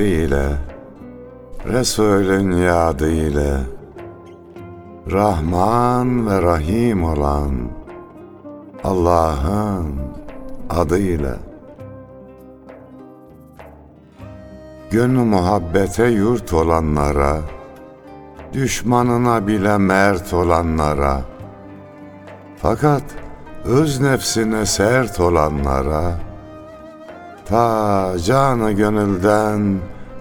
ile Resulün yadı ile Rahman ve Rahim olan Allah'ın adıyla. Gönlü muhabbete yurt olanlara Düşmanına bile mert olanlara Fakat öz nefsine sert olanlara Ta canı gönülden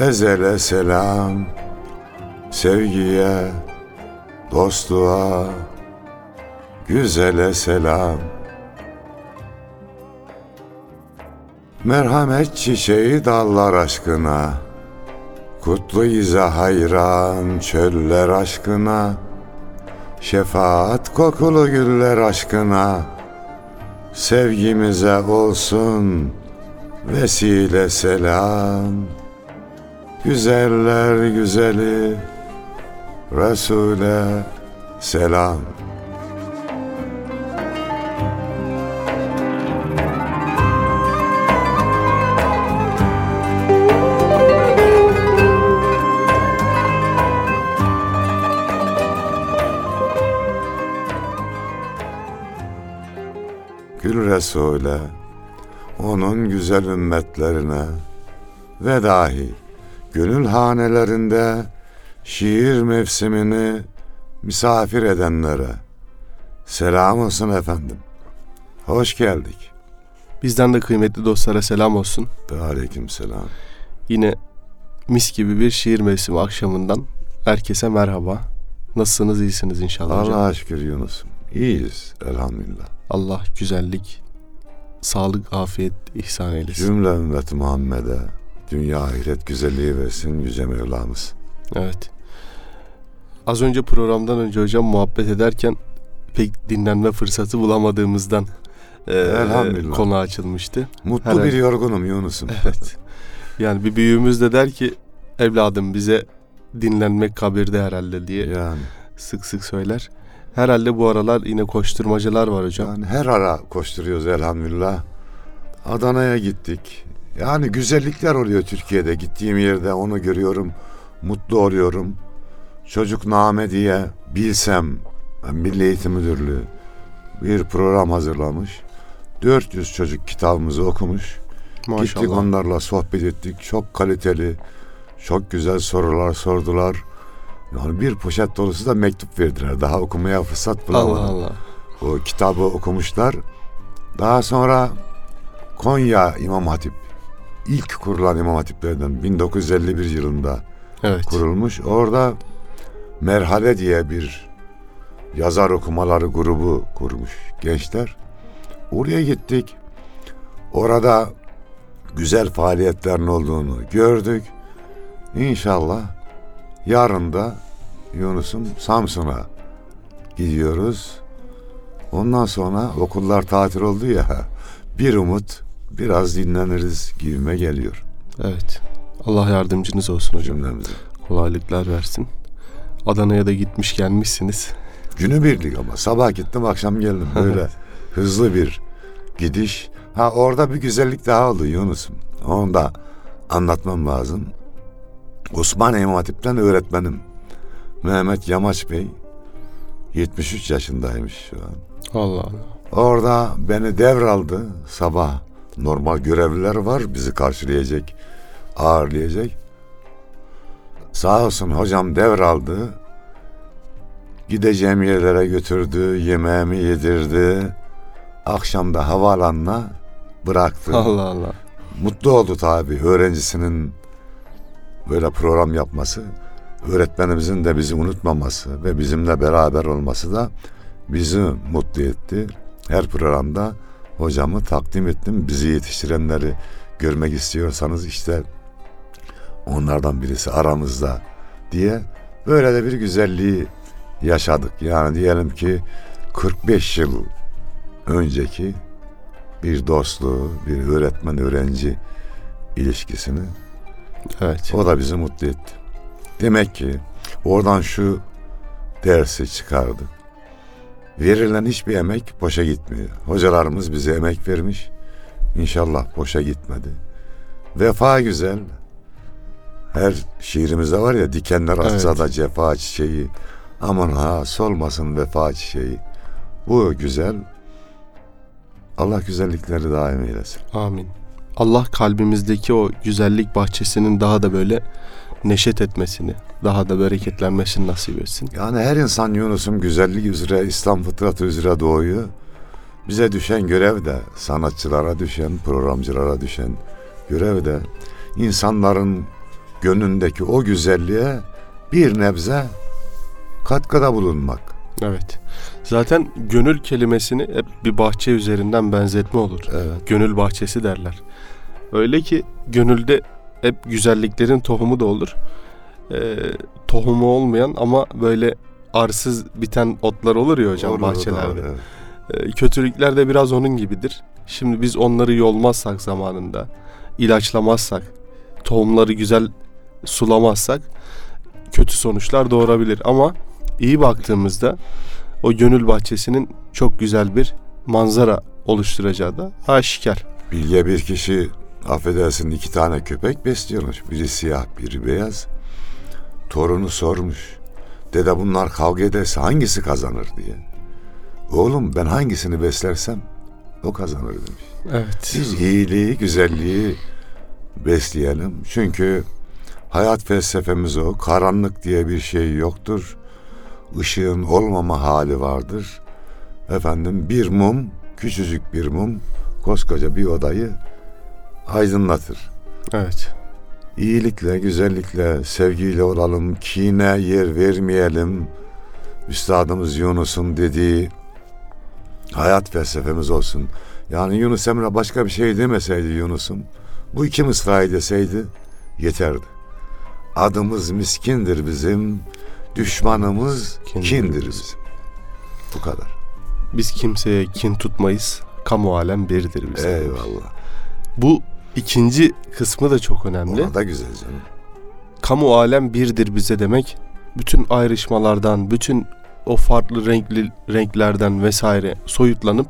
ezele selam Sevgiye, dostluğa, güzele selam. Merhamet çiçeği dallar aşkına Kutlu ize hayran çöller aşkına Şefaat kokulu güller aşkına. Sevgimize olsun vesile selam Güzeller güzeli Resul'e selam. Gül Resul'e, onun güzel ümmetlerine ve dahi gönül hanelerinde şiir mevsimini misafir edenlere selam olsun efendim. Hoş geldik. Bizden de kıymetli dostlara selam olsun. Ve aleyküm selam. Yine mis gibi bir şiir mevsimi akşamından herkese merhaba. Nasılsınız, iyisiniz inşallah hocam. Allah'a şükür Yunus'um. İyiyiz elhamdülillah. Allah güzellik, sağlık, afiyet ihsan eylesin. Cümle ümmeti Muhammed'e dünya ahiret güzelliği versin Yüce Mevlamız. Evet. Az önce programdan önce hocam muhabbet ederken pek dinlenme fırsatı bulamadığımızdan e, Elhamdülillah. konu açılmıştı. Mutlu Herhalde. bir yorgunum Yunus'um. Evet. Yani bir büyüğümüz de der ki evladım bize dinlenmek kabirde herhalde diye Yani, sık sık söyler. Herhalde bu aralar yine koşturmacalar var hocam. yani her ara koşturuyoruz elhamdülillah. Adana'ya gittik. Yani güzellikler oluyor Türkiye'de. Gittiğim yerde onu görüyorum. Mutlu oluyorum. Çocuk name diye bilsem Milli Eğitim Müdürlüğü bir program hazırlamış. 400 çocuk kitabımızı okumuş. Maşallah. Gittik onlarla sohbet ettik. Çok kaliteli, çok güzel sorular sordular. Yani bir poşet dolusu da mektup verdiler. Daha okumaya fırsat bulamadım. Allah Allah. O kitabı okumuşlar. Daha sonra Konya İmam Hatip ilk kurulan İmam Hatiplerden 1951 yılında Evet. kurulmuş. Orada Merhale diye bir yazar okumaları grubu kurmuş gençler. Oraya gittik. Orada güzel faaliyetlerin olduğunu gördük. İnşallah yarın da Yunus'um Samsun'a gidiyoruz. Ondan sonra okullar tatil oldu ya bir umut biraz dinleniriz gibime geliyor Evet. Allah yardımcınız olsun hocam. cümlemize. Kolaylıklar versin. Adana'ya da gitmiş gelmişsiniz. Günü birlik ama sabah gittim akşam geldim böyle hızlı bir gidiş. Ha orada bir güzellik daha oldu Yunus'um. Onu da anlatmam lazım. Osman İmam Hatip'ten öğretmenim. Mehmet Yamaç Bey 73 yaşındaymış şu an. Allah Allah. Orada beni devraldı sabah. Normal görevliler var bizi karşılayacak, ağırlayacak. Sağ olsun hocam devraldı. Gideceğim yerlere götürdü, yemeğimi yedirdi. Akşam da havaalanına bıraktı. Allah Allah. Mutlu oldu tabii öğrencisinin böyle program yapması. Öğretmenimizin de bizi unutmaması ve bizimle beraber olması da bizi mutlu etti. Her programda hocamı takdim ettim. Bizi yetiştirenleri görmek istiyorsanız işte onlardan birisi aramızda diye böyle de bir güzelliği yaşadık. Yani diyelim ki 45 yıl önceki bir dostluğu, bir öğretmen öğrenci ilişkisini Evet. o da bizi mutlu etti. Demek ki oradan şu dersi çıkardık. Verilen hiçbir emek boşa gitmiyor. Hocalarımız bize emek vermiş. İnşallah boşa gitmedi. Vefa güzel. Her şiirimizde var ya dikenler açsa Evet. da cefa çiçeği. Aman ha solmasın vefa çiçeği. Bu güzel. Allah güzellikleri daim eylesin. Amin. Allah kalbimizdeki o güzellik bahçesinin daha da böyle neşet etmesini, daha da bereketlenmesini nasip etsin. Yani her insan Yunus'un güzellik üzere, İslam fıtratı üzere doğuyor. Bize düşen görev de, sanatçılara düşen, programcılara düşen görev de insanların gönlündeki o güzelliğe bir nebze katkıda bulunmak. Evet. Zaten gönül kelimesini hep bir bahçe üzerinden benzetme olur. Evet. Gönül bahçesi derler. Öyle ki gönülde hep güzelliklerin tohumu da olur. Ee, tohumu olmayan ama böyle arsız biten otlar olur ya hocam Olur, bahçelerde. doğru, evet. Kötülükler de biraz onun gibidir. Şimdi biz onları yolmazsak zamanında, ilaçlamazsak, tohumları güzel sulamazsak kötü sonuçlar doğurabilir. Ama iyi baktığımızda o gönül bahçesinin çok güzel bir manzara oluşturacağı da aşikar. Bilge bir kişi affedersin iki tane köpek besliyormuş. Biri siyah, biri beyaz. Torunu sormuş. Dede bunlar kavga ederse hangisi kazanır diye. Oğlum ben hangisini beslersem o kazanır demiş. Evet. Biz iyiliği, güzelliği besleyelim. Çünkü hayat felsefemiz o. Karanlık diye bir şey yoktur. Işığın olmama hali vardır. Efendim bir mum, küçücük bir mum koskoca bir odayı aydınlatır. Evet. İyilikle, güzellikle, sevgiyle olalım, kine yer vermeyelim. Üstadımız Yunus'un dediği hayat felsefemiz olsun. Yani Yunus Emre başka bir şey demeseydi Yunus'um, bu iki mısrayı deseydi yeterdi. Adımız miskindir bizim, düşmanımız Kindir kindir bizim. Bu kadar. Biz kimseye kin tutmayız. Kamu alem birdir bizim. Eyvallah. Bu ikinci kısmı da çok önemli. Ona da güzel canım. kamu alem birdir bize demek bütün ayrışmalardan, bütün o farklı renkli renklerden vesaire soyutlanıp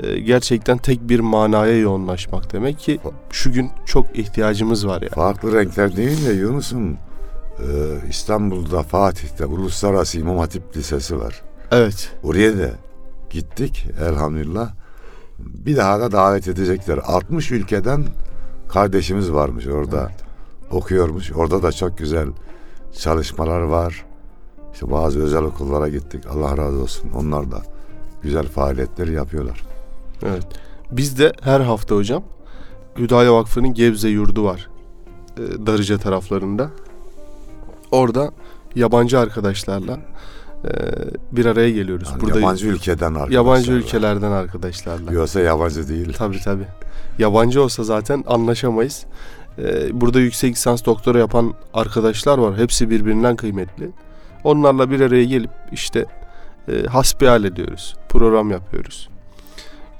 e, gerçekten tek bir manaya yoğunlaşmak demek ki şu gün çok ihtiyacımız var ya. Farklı renkler değil de Yunus'um e, İstanbul'da Fatih'te Uluslararası İmam Hatip Lisesi var. Evet. Oraya da gittik elhamdülillah. Bir daha da davet edecekler. 60 ülkeden kardeşimiz varmış orada. Okuyormuş. Orada da çok güzel çalışmalar var. İşte bazı özel okullara gittik. Allah razı olsun. Onlar da güzel faaliyetler yapıyorlar. Evet. Biz de her hafta hocam Hüdaya Vakfı'nın Gebze yurdu var. e, Darıca taraflarında. Orada yabancı arkadaşlarla bir araya geliyoruz. Yani Burada yabancı ülkeden arkadaşlar. yabancı ülkelerden arkadaşlarla. Yoksa yabancı değil. Tabii tabii. Yabancı olsa zaten anlaşamayız. Ee, burada yüksek lisans doktora yapan arkadaşlar var. Hepsi birbirinden kıymetli. Onlarla bir araya gelip işte e, hasbihal ediyoruz. Program yapıyoruz.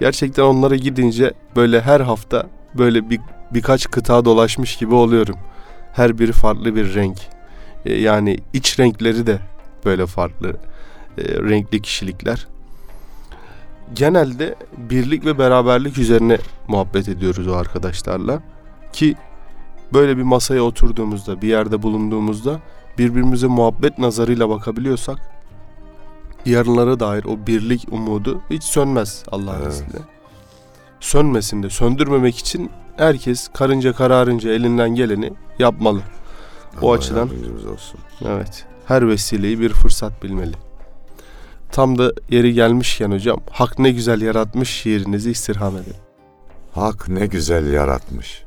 Gerçekten onlara gidince böyle her hafta böyle bir birkaç kıta dolaşmış gibi oluyorum. Her biri farklı bir renk. E, yani iç renkleri de böyle farklı e, renkli kişilikler genelde birlik ve beraberlik üzerine muhabbet ediyoruz o arkadaşlarla. Ki böyle bir masaya oturduğumuzda, bir yerde bulunduğumuzda birbirimize muhabbet nazarıyla bakabiliyorsak yarınlara dair o birlik umudu hiç sönmez Allah'ın Evet. izniyle. Sönmesin de söndürmemek için herkes karınca kararınca elinden geleni yapmalı. O Allah açıdan- yardımcımız olsun. Evet. Her vesileyi bir fırsat bilmeli. Tam da yeri gelmişken hocam, hak ne güzel yaratmış şiirinizi istirham edin. Hak ne güzel yaratmış.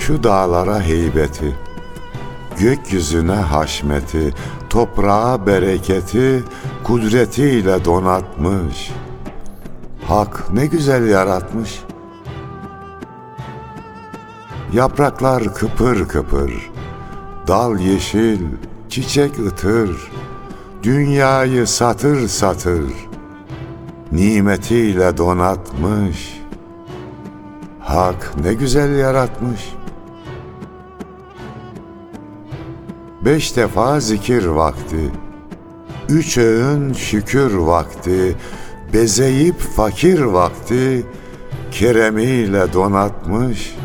Şu dağlara heybeti, Gökyüzüne haşmeti, toprağa bereketi, kudretiyle donatmış. Hak ne güzel yaratmış. Yapraklar kıpır kıpır, dal yeşil, çiçek ıtır, dünyayı satır satır, nimetiyle donatmış. Hak ne güzel yaratmış. Beş defa zikir vakti, üç öğün şükür vakti, bezeyip fakir vakti, keremiyle donatmış.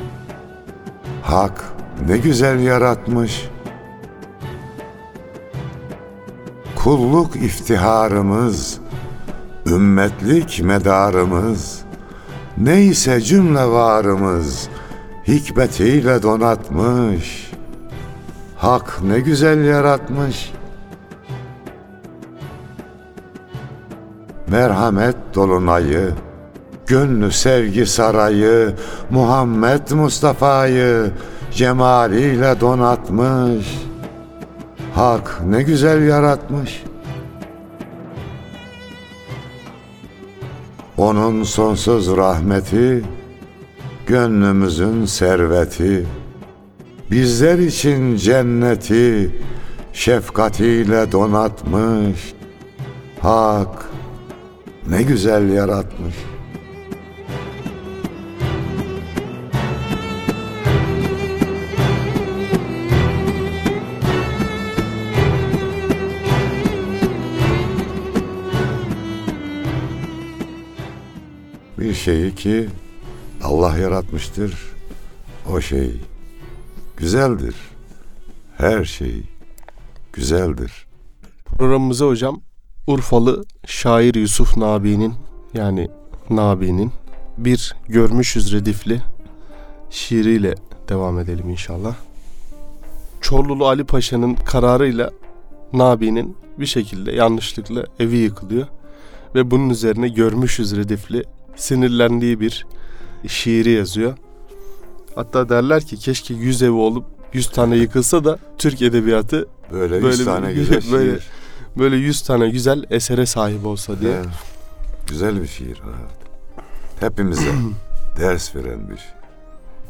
Hak ne güzel yaratmış. Kulluk iftiharımız, ümmetlik medarımız, neyse cümle varımız, hikmetiyle donatmış. Hak ne güzel yaratmış. Merhamet dolunayı, gönlü sevgi sarayı, Muhammed Mustafa'yı cemaliyle donatmış. Hak ne güzel yaratmış. Onun sonsuz rahmeti, gönlümüzün serveti, bizler için cenneti şefkatiyle donatmış. Hak ne güzel yaratmış. Bir şeyi ki Allah yaratmıştır. O şey güzeldir. Her şey güzeldir. Programımıza hocam Urfalı şair Yusuf Nabi'nin yani Nabi'nin bir görmüşüz redifli şiiriyle devam edelim inşallah. Çorlulu Ali Paşa'nın kararıyla Nabi'nin bir şekilde yanlışlıkla evi yıkılıyor. Ve bunun üzerine görmüşüz redifli sinirlendiği bir şiiri yazıyor. Hatta derler ki keşke 100 evi olup 100 tane yıkılsa da Türk edebiyatı Böyle, Böyle yüz bir- tane güzel böyle- şiir. böyle 100 tane güzel esere sahip olsa diye. Evet. Güzel bir şiir. Evet. Hepimize ders veren bir şiir.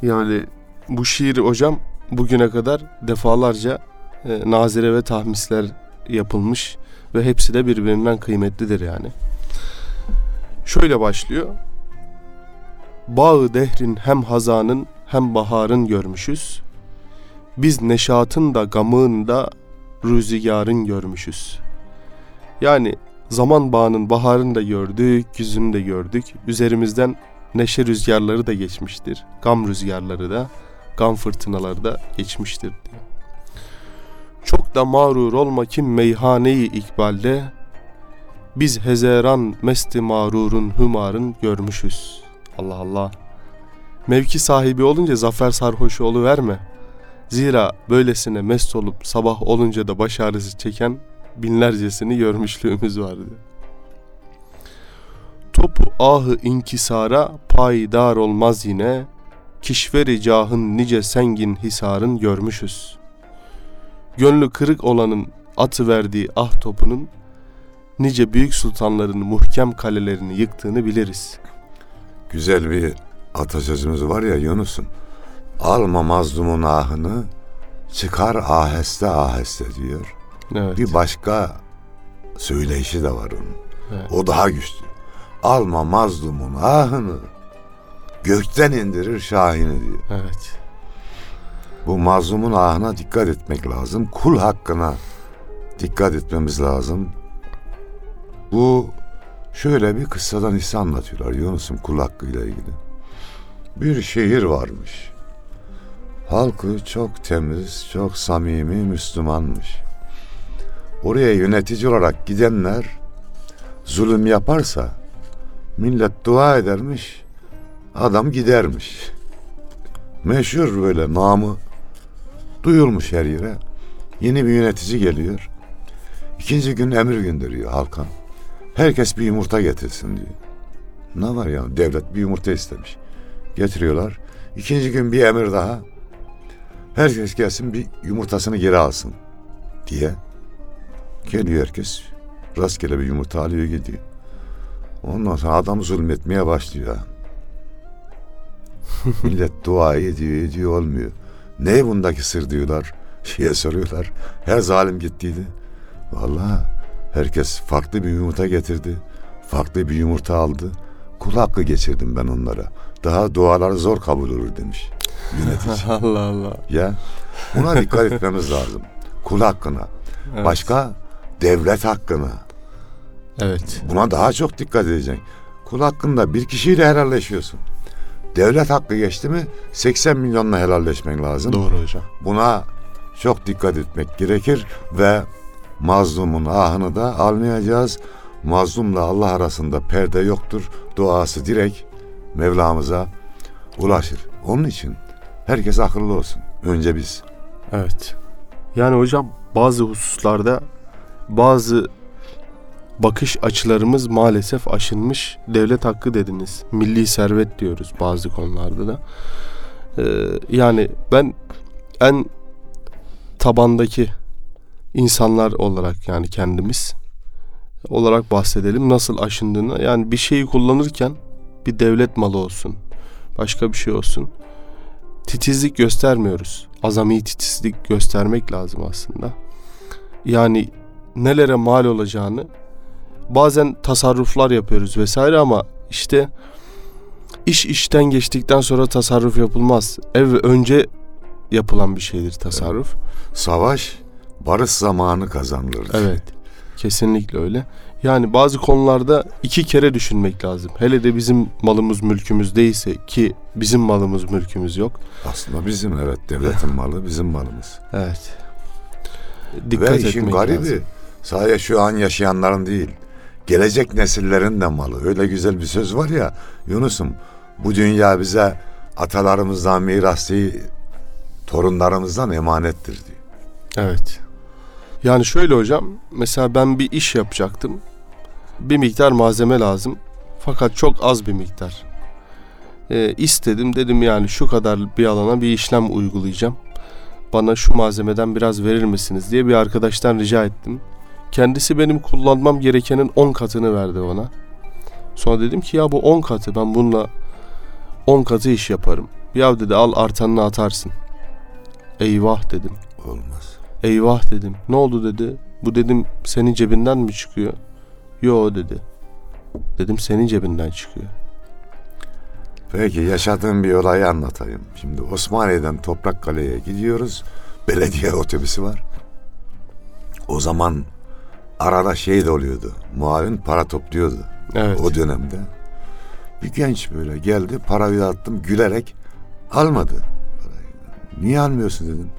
Yani bu şiir hocam bugüne kadar defalarca e, nazire ve tahmisler yapılmış ve hepsi de birbirinden kıymetlidir yani. Şöyle başlıyor. Bağı dehrin hem hazanın hem baharın görmüşüz. Biz neşatın da gamın da rüzgarın görmüşüz. Yani zaman bağının baharını da gördük, yüzünü de gördük. Üzerimizden neşe rüzgarları da geçmiştir. Gam rüzgarları da, gam fırtınaları da geçmiştir diyor. Çok da mağrur olma kim meyhaneyi ikbalde, biz hezeran mesti mağrurun hümarın görmüşüz. Allah Allah. Mevki sahibi olunca zafer sarhoşu verme. Zira böylesine mest olup sabah olunca da baş ağrısı çeken binlercesini görmüşlüğümüz vardı. Topu ahı inkisara payidar olmaz yine, kişveri cahın nice sengin hisarın görmüşüz. Gönlü kırık olanın atı verdiği ah topunun, nice büyük sultanların muhkem kalelerini yıktığını biliriz. Güzel bir atasözümüz var ya Yunus'um. Alma mazlumun ahını, çıkar aheste aheste diyor. Evet. Bir başka söyleyişi de var onun. Evet. O daha güçlü. Alma mazlumun ahını, gökten indirir şahini diyor. Evet. Bu mazlumun ahına dikkat etmek lazım. Kul hakkına dikkat etmemiz lazım. Bu şöyle bir kıssadan hisse anlatıyorlar Yunus'un kul hakkıyla ilgili. Bir şehir varmış. Halkı çok temiz, çok samimi, Müslümanmış. Oraya yönetici olarak gidenler zulüm yaparsa millet dua edermiş, adam gidermiş. Meşhur böyle namı duyulmuş her yere. Yeni bir yönetici geliyor. İkinci gün emir gönderiyor halka. Herkes bir yumurta getirsin diyor. Ne var ya devlet bir yumurta istemiş. Getiriyorlar. İkinci gün bir emir daha. Herkes gelsin bir yumurtasını geri alsın diye. Geliyor herkes. Rastgele bir yumurta alıyor gidiyor. Ondan sonra adam zulmetmeye başlıyor. Millet dua ediyor ediyor olmuyor. Ne bundaki sır diyorlar. Şeye soruyorlar. Her zalim gittiydi. Vallahi herkes farklı bir yumurta getirdi. Farklı bir yumurta aldı. Kul hakkı geçirdim ben onlara. Daha duaları zor kabul olur demiş yönetici. Allah Allah. ya buna dikkat etmemiz lazım. Kul hakkına. Evet. Başka devlet hakkına. Evet. Buna daha çok dikkat edeceksin. Kul hakkında bir kişiyle helalleşiyorsun. Devlet hakkı geçti mi 80 milyonla helalleşmen lazım. Doğru hocam. Buna çok dikkat etmek gerekir ve mazlumun ahını da almayacağız. Mazlumla Allah arasında perde yoktur. Duası direkt Mevlamıza ulaşır. Onun için herkes akıllı olsun. Önce biz. Evet. Yani hocam bazı hususlarda bazı bakış açılarımız maalesef aşınmış. Devlet hakkı dediniz. Milli servet diyoruz bazı konularda da. Ee, yani ben en tabandaki insanlar olarak yani kendimiz olarak bahsedelim nasıl aşındığını. Yani bir şeyi kullanırken bir devlet malı olsun. Başka bir şey olsun. Titizlik göstermiyoruz. Azami titizlik göstermek lazım aslında. Yani nelere mal olacağını bazen tasarruflar yapıyoruz vesaire ama işte iş işten geçtikten sonra tasarruf yapılmaz. Ev önce yapılan bir şeydir tasarruf. Savaş barış zamanı kazanılır. Evet. Kesinlikle öyle. Yani bazı konularda iki kere düşünmek lazım. Hele de bizim malımız mülkümüz değilse ki bizim malımız mülkümüz yok. Aslında bizim evet devletin malı bizim malımız. Evet. Dikkat Ve işin garibi lazım. sadece şu an yaşayanların değil. Gelecek nesillerin de malı. Öyle güzel bir söz var ya Yunus'um bu dünya bize atalarımızdan miras değil torunlarımızdan emanettir diyor. Evet. Yani şöyle hocam, mesela ben bir iş yapacaktım. Bir miktar malzeme lazım. Fakat çok az bir miktar. Ee, istedim dedim yani şu kadar bir alana bir işlem uygulayacağım. Bana şu malzemeden biraz verir misiniz diye bir arkadaştan rica ettim. Kendisi benim kullanmam gerekenin 10 katını verdi bana. Sonra dedim ki ya bu 10 katı ben bununla 10 katı iş yaparım. Ya dedi al artanını atarsın. Eyvah dedim. Olmaz. Eyvah dedim. Ne oldu dedi. Bu dedim senin cebinden mi çıkıyor? Yo dedi. Dedim senin cebinden çıkıyor. Peki yaşadığım bir olayı anlatayım. Şimdi Osmaniye'den Toprakkale'ye gidiyoruz. Belediye otobüsü var. O zaman arada şey de oluyordu. Muavin para topluyordu. Evet. O dönemde. Bir genç böyle geldi parayı attım gülerek almadı. Niye almıyorsun dedim.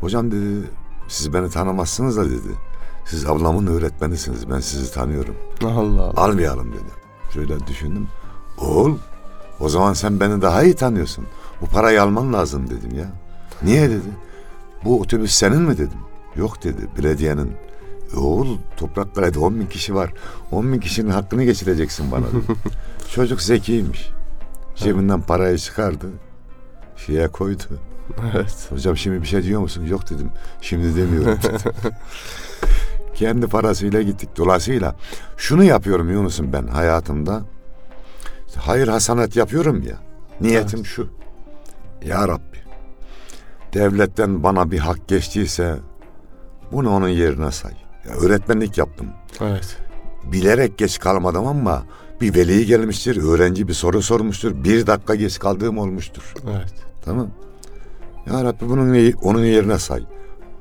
Hocam dedi siz beni tanımazsınız da dedi. Siz ablamın öğretmenisiniz ben sizi tanıyorum. Allah Allah. Almayalım dedi. Şöyle düşündüm. Oğul o zaman sen beni daha iyi tanıyorsun. Bu parayı alman lazım dedim ya. Niye dedi. Bu otobüs senin mi dedim. Yok dedi belediyenin. E oğul Toprakkale'de 10 bin kişi var. 10 bin kişinin hakkını geçireceksin bana dedi. Çocuk zekiymiş. Cebinden parayı çıkardı. Şeye koydu. Evet. Hocam şimdi bir şey diyor musun? Yok dedim. Şimdi demiyorum. Kendi parasıyla gittik. Dolayısıyla şunu yapıyorum Yunus'um ben hayatımda. Hayır hasanat yapıyorum ya. Niyetim şu. Ya Rabbi. Devletten bana bir hak geçtiyse bunu onun yerine say. Ya öğretmenlik yaptım. Evet. Bilerek geç kalmadım ama bir veli gelmiştir, öğrenci bir soru sormuştur. Bir dakika geç kaldığım olmuştur. Evet. Tamam. Ya Rabbi bunun onun yerine say.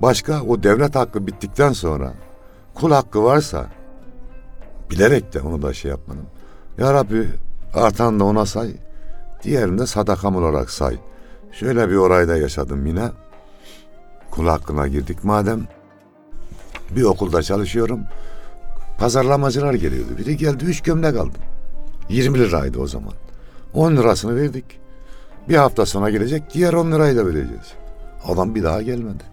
Başka o devlet hakkı bittikten sonra kul hakkı varsa bilerek de onu da şey yapmadım. Ya Rabbi artan da ona say. Diğerini de sadakam olarak say. Şöyle bir orayda yaşadım yine. Kul hakkına girdik madem. Bir okulda çalışıyorum. Pazarlamacılar geliyordu. Biri geldi üç gömlek aldım. 20 liraydı o zaman. 10 lirasını verdik. Bir hafta sonra gelecek diğer 10 lirayı da vereceğiz. Adam bir daha gelmedi.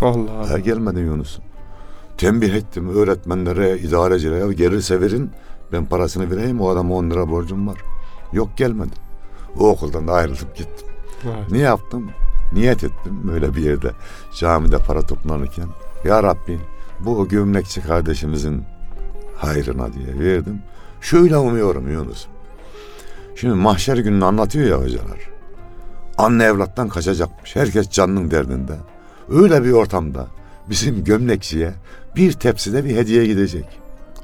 Allah. Daha gelmedi Yunus'um. Tembih ettim öğretmenlere, idarecilere gelirse verin ben parasını vereyim o adama 10 lira borcum var. Yok gelmedi. O okuldan da ayrılıp gittim. Evet. Ne yaptım? niyet ettim böyle bir yerde camide para toplanırken. Ya Rabbi bu gömlekçi kardeşimizin hayrına diye verdim. Şöyle umuyorum Yunus. Şimdi mahşer gününü anlatıyor ya hocalar. Anne evlattan kaçacakmış. Herkes canının derdinde. Öyle bir ortamda bizim gömlekçiye bir tepside bir hediye gidecek.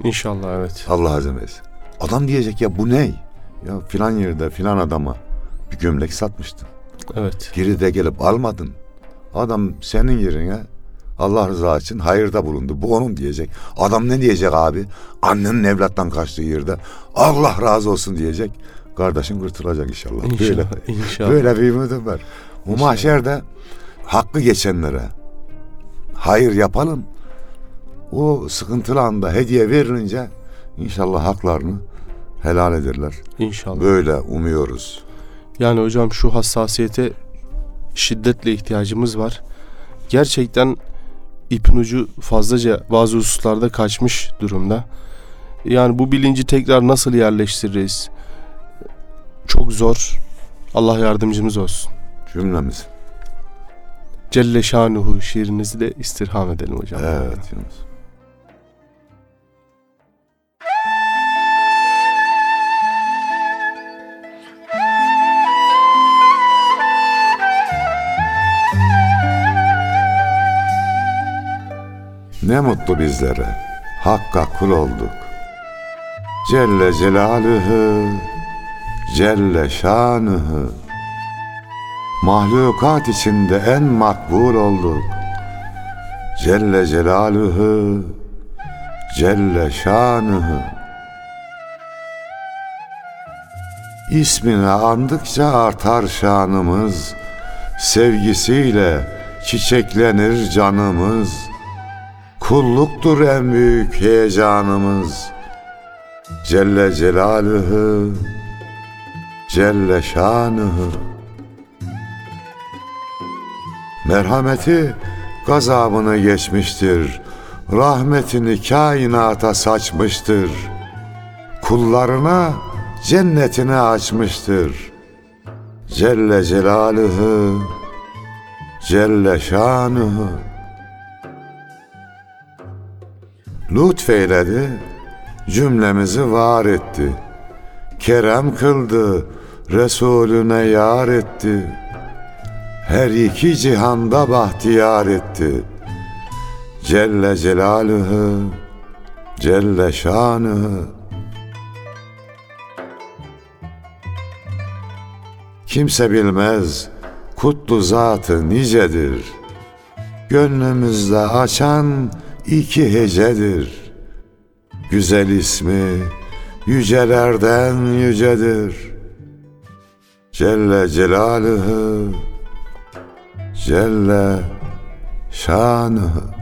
İnşallah evet. Allah azim etsin. Adam diyecek ya bu ne? Ya filan yerde filan adama bir gömlek satmıştın. Evet. Geri de gelip almadın. Adam senin yerine Allah rızası için hayırda bulundu. Bu onun diyecek. Adam ne diyecek abi? Annenin evlattan kaçtığı yerde Allah razı olsun diyecek. Kardeşin kurtulacak inşallah. Böyle, İnşallah. İnşallah. böyle bir ümidim var. Bu İnşallah. mahşerde hakkı geçenlere hayır yapalım. O sıkıntılı anda hediye verilince inşallah haklarını helal ederler. İnşallah. Böyle umuyoruz. Yani hocam şu hassasiyete şiddetle ihtiyacımız var. Gerçekten ipin ucu fazlaca bazı hususlarda kaçmış durumda. Yani bu bilinci tekrar nasıl yerleştiririz? Çok zor. Allah yardımcımız olsun. Cümlemiz. Celle şanuhu şiirinizi de istirham edelim hocam. Evet Yunus. Ne mutlu bizlere. Hakka kul olduk. Celle Celaluhu, Celle Şanuhu. Mahlukat içinde en makbul olduk. Celle Celaluhu, Celle Şanuhu. İsmini andıkça artar şanımız, sevgisiyle çiçeklenir canımız. Kulluktur en büyük heyecanımız. Celle Celaluhu, Celle Şanuhu. Merhameti gazabını geçmiştir. Rahmetini kainata saçmıştır. Kullarına cennetini açmıştır. Celle Celaluhu, Celle Şanuhu. Lütfeyledi, cümlemizi var etti. Kerem kıldı, Resulüne yar etti. Her iki cihanda bahtiyar etti. Celle Celaluhu, Celle Şanuhu. Kimse bilmez kutlu zatı nicedir. Gönlümüzde açan iki hecedir. Güzel ismi yücelerden yücedir. Celle Celaluhu, Celle Şanuhu.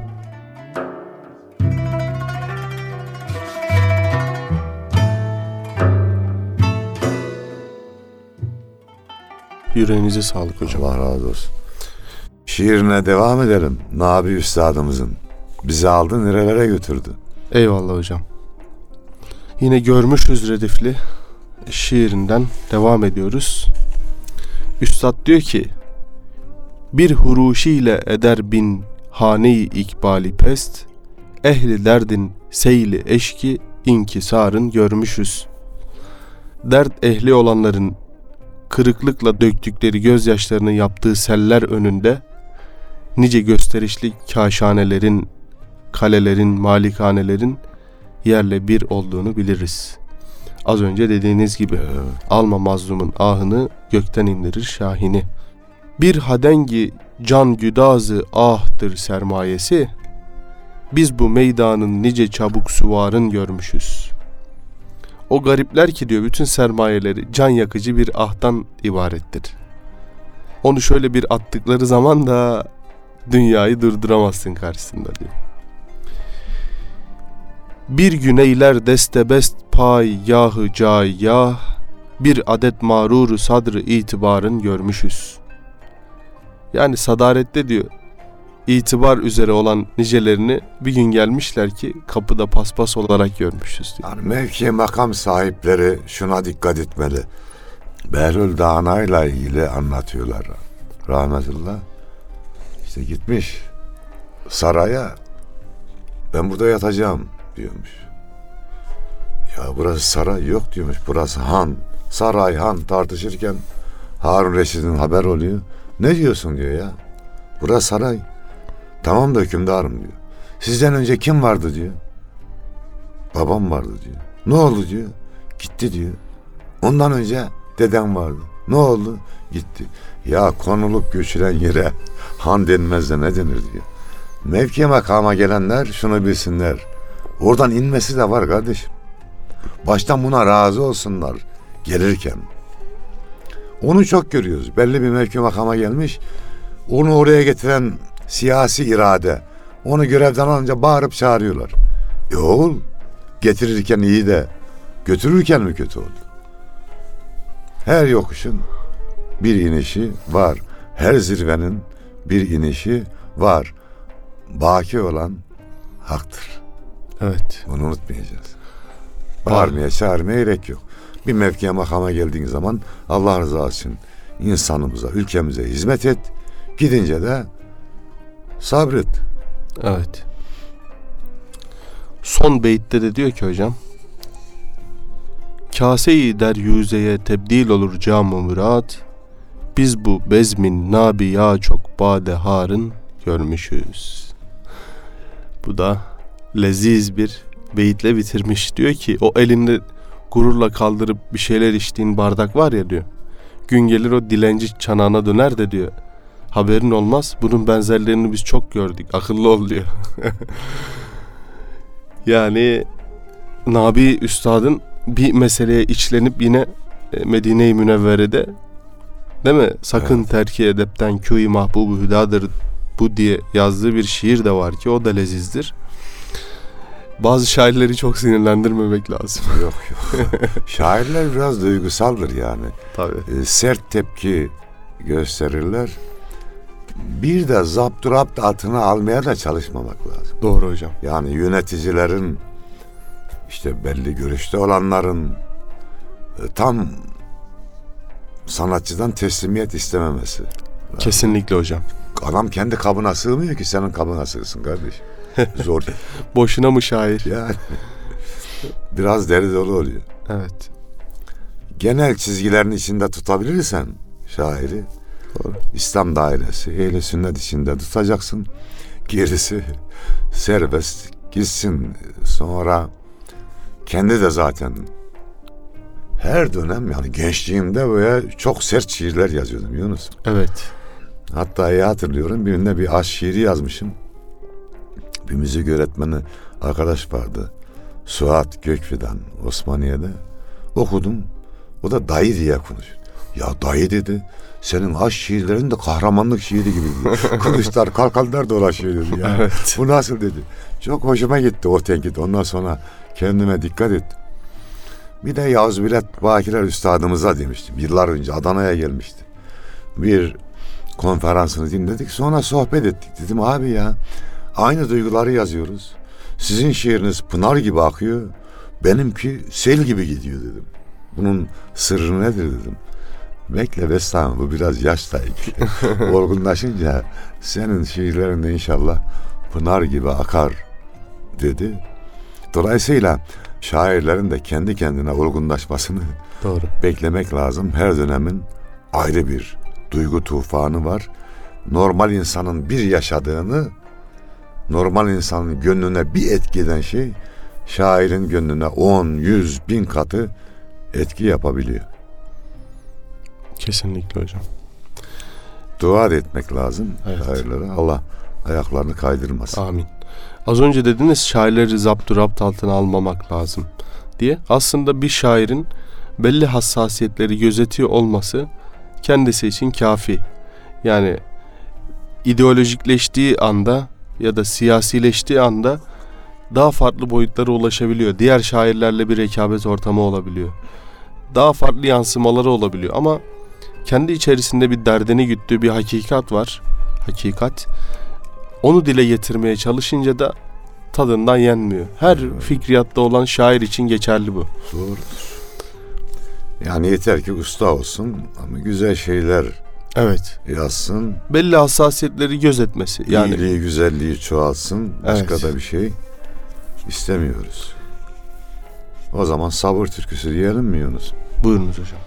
Yüreğinize sağlık hocam. Allah razı olsun. Şiirine devam edelim. Nabi Üstadımızın. Bizi aldı nerelere götürdü. Eyvallah hocam. Yine görmüşüz redifli şiirinden devam ediyoruz. Üstad diyor ki bir huruşiyle eder bin haneyi ikbali pest ehli derdin seyli eşki inkisarın görmüşüz. Dert ehli olanların kırıklıkla döktükleri gözyaşlarını yaptığı seller önünde nice gösterişli kaşanelerin, kalelerin, malikanelerin yerle bir olduğunu biliriz. Az önce dediğiniz gibi alma mazlumun ahını gökten indirir şahini. Bir hadengi can güdazı ahtır sermayesi. Biz bu meydanın nice çabuk suvarın görmüşüz. O garipler ki diyor bütün sermayeleri can yakıcı bir ahtan ibarettir. Onu şöyle bir attıkları zaman da dünyayı durduramazsın karşısında diyor. Bir güneyler destebest pay yahı cay yah, bir adet mağruru sadrı itibarın görmüşüz. Yani sadarette diyor, itibar üzere olan nicelerini bir gün gelmişler ki kapıda paspas olarak görmüşüz diyor. Yani mevki makam sahipleri şuna dikkat etmeli. Behlül Dağna'yla ilgili anlatıyorlar. rahmetullah. İşte gitmiş saraya ben burada yatacağım diyormuş. Ya burası saray yok diyormuş. Burası han. Saray han tartışırken Harun Reşit'in haber oluyor. Ne diyorsun diyor ya. Burası saray. Tamam da hükümdarım diyor. Sizden önce kim vardı diyor. Babam vardı diyor. Ne oldu diyor. Gitti diyor. Ondan önce dedem vardı. Ne oldu? Gitti. Ya konulup göçülen yere han denmez de ne denir diyor. Mevki makama gelenler şunu bilsinler. Oradan inmesi de var kardeşim. Baştan buna razı olsunlar gelirken. Onu çok görüyoruz. Belli bir mevki makama gelmiş. Onu oraya getiren siyasi irade. Onu görevden alınca bağırıp çağırıyorlar. E oğul getirirken iyi de götürürken mi kötü oldu? Her yokuşun bir inişi var. Her zirvenin bir inişi var. Baki olan haktır. Evet. Bunu unutmayacağız. Bağırmaya, çağırmaya gerek yok. Bir mevkiye makama geldiğin zaman Allah rızası için insanımıza, ülkemize hizmet et. Gidince de sabret. Evet. Son beytte de diyor ki hocam. Kase-i deryüzeye tebdil olur cam-ı murat. Biz bu bezmin nabi ya çok bade harın görmüşüz. Bu da leziz bir beyitle bitirmiş. Diyor ki o elinde gururla kaldırıp bir şeyler içtiğin bardak var ya diyor. Gün gelir o dilenci çanağına döner de diyor. Haberin olmaz. Bunun benzerlerini biz çok gördük. Akıllı ol diyor. yani Nabi Üstad'ın bir meseleye içlenip yine e, Medine-i Münevvere'de değil mi? Sakın Evet. terki edepten kûi mahbubu hüdadır bu diye yazdığı bir şiir de var ki o da lezizdir. Bazı şairleri çok sinirlendirmemek lazım. Yok yok. Şairler biraz duygusaldır yani. Tabii. E, sert tepki gösterirler. Bir de zapturapt altına almaya da çalışmamak lazım. Doğru hocam. Yani yöneticilerin işte belli görüşte olanların e, tam sanatçıdan teslimiyet istememesi. Kesinlikle hocam. Adam kendi kabına sığmıyor ki senin kabına sığsın kardeş. Zor. Boşuna mı şair? yani biraz deri dolu oluyor. Evet. Genel çizgilerin içinde tutabilirsen şairi Doğru. İslam dairesi, ehli sünnet içinde tutacaksın. Gerisi serbest gitsin. Sonra kendi de zaten her dönem yani gençliğimde böyle çok sert şiirler yazıyordum Yunus. Evet. Hatta iyi hatırlıyorum birinde bir aşk şiiri yazmışım. Bir müzik öğretmeni arkadaş vardı. Suat Gökfidan Osmaniye'de. Okudum. O da dayı diye konuşuyor. Ya dayı dedi. Senin aşk şiirlerin de kahramanlık şiiri gibi. Kılıçlar kalkanlar dolaşıyor dedi. Ya. Evet. Bu nasıl dedi. Çok hoşuma gitti o tenkit. Ondan sonra kendime dikkat ettim. Bir de Yavuz Bilet Bakiler Üstadımıza demiştim. Yıllar önce Adana'ya gelmişti. Bir konferansını dinledik. Sonra sohbet ettik. Dedim abi ya aynı duyguları yazıyoruz. Sizin şiiriniz pınar gibi akıyor. Benimki sel gibi gidiyor dedim. Bunun sırrı nedir dedim. Bekle Bestam bu biraz yaşla ilgili. Olgunlaşınca senin şiirlerinde inşallah pınar gibi akar dedi. Dolayısıyla şairlerin de kendi kendine olgunlaşmasını Doğru. beklemek lazım. Her dönemin ayrı bir duygu tufanı var. Normal insanın bir yaşadığını normal insanın gönlüne bir etki eden şey şairin gönlüne 10, 100, bin katı etki yapabiliyor. Kesinlikle hocam. Dua da etmek lazım Evet. şairlere. Allah ayaklarını kaydırmasın. Amin. Az önce dediniz şairleri zaptu rapt altına almamak lazım diye. Aslında bir şairin belli hassasiyetleri gözetiyor olması kendisi için kafi. Yani ideolojikleştiği anda ya da siyasileştiği anda daha farklı boyutlara ulaşabiliyor. Diğer şairlerle bir rekabet ortamı olabiliyor. Daha farklı yansımaları olabiliyor ama kendi içerisinde bir derdini güttüğü bir hakikat var. Hakikat. Onu dile getirmeye çalışınca da tadından yenmiyor. Her fikriyatta olan şair için geçerli bu. Doğrudur. Yani yeter ki usta olsun ama güzel şeyler Evet. yazsın. Belli hassasiyetleri gözetmesi. Yani iyiliği, güzelliği çoğalsın. Başka Evet. da bir şey istemiyoruz. O zaman sabır türküsü diyelim mi Yunus? buyurunuz hocam.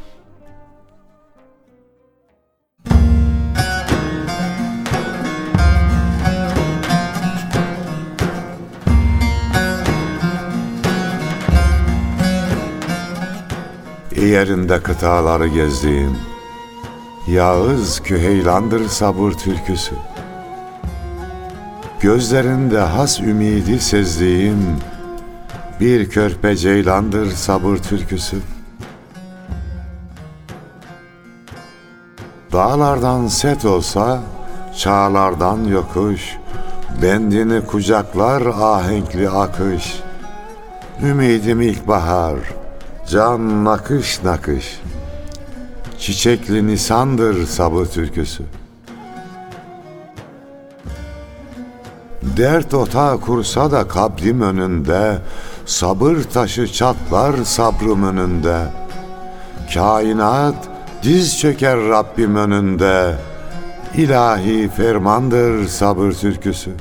Yerinde kıtaları gezdiğim Yağız küheylandır sabır türküsü. Gözlerinde has ümidi sezdiğim Bir körpe ceylandır sabır türküsü. Dağlardan set olsa Çağlardan yokuş Bendini kucaklar ahenkli akış. Ümidim ilkbahar Can nakış nakış Çiçekli nisandır sabır türküsü. Dert otağı kursa da kabrim önünde Sabır taşı çatlar sabrım önünde. Kainat diz çöker Rabbim önünde İlahi fermandır sabır türküsü.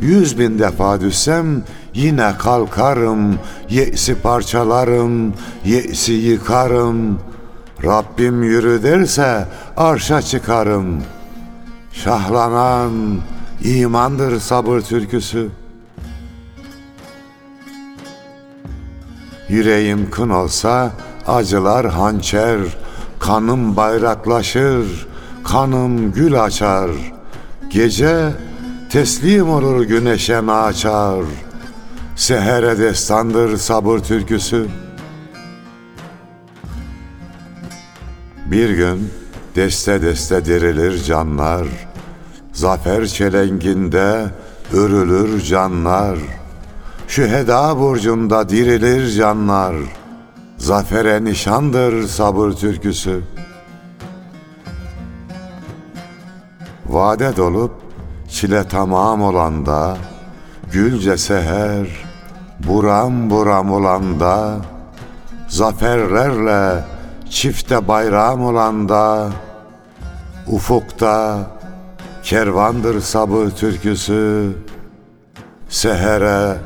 Yüz bin defa düşsem yine kalkarım, ye'si parçalarım, ye'si yıkarım. Rabbim yürü derse arşa çıkarım. Şahlanan imandır sabır türküsü. Yüreğim kın olsa acılar hançer, kanım bayraklaşır, kanım gül açar. Gece teslim olur güneşe açar. Sehere destandır sabır türküsü. Bir gün deste deste dirilir canlar. Zafer çelenginde örülür canlar. Şüheda burcunda dirilir canlar. Zafere nişandır sabır türküsü. Vade dolup çile tamam olanda, gülce seher, buram buram olanda, zaferlerle çifte bayram olanda, ufukta kervandır sabır türküsü, sehere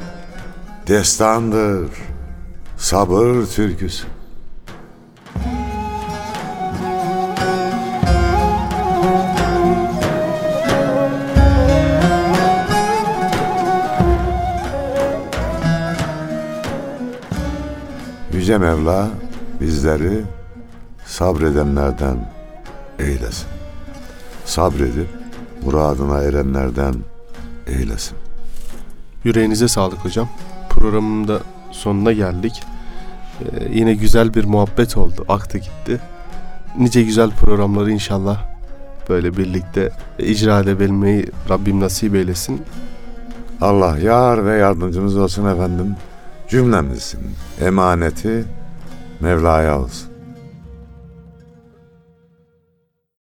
destandır sabır türküsü. Yüce Mevla bizleri sabredenlerden eylesin. Sabredip muradına erenlerden eylesin. Yüreğinize sağlık hocam. Programın da sonuna geldik. Ee, yine güzel bir muhabbet oldu. Aktı gitti. Nice güzel programları inşallah böyle birlikte icra edebilmeyi Rabbim nasip eylesin. Allah yar ve yardımcımız olsun efendim. Cümlemizin emaneti Mevla'ya olsun.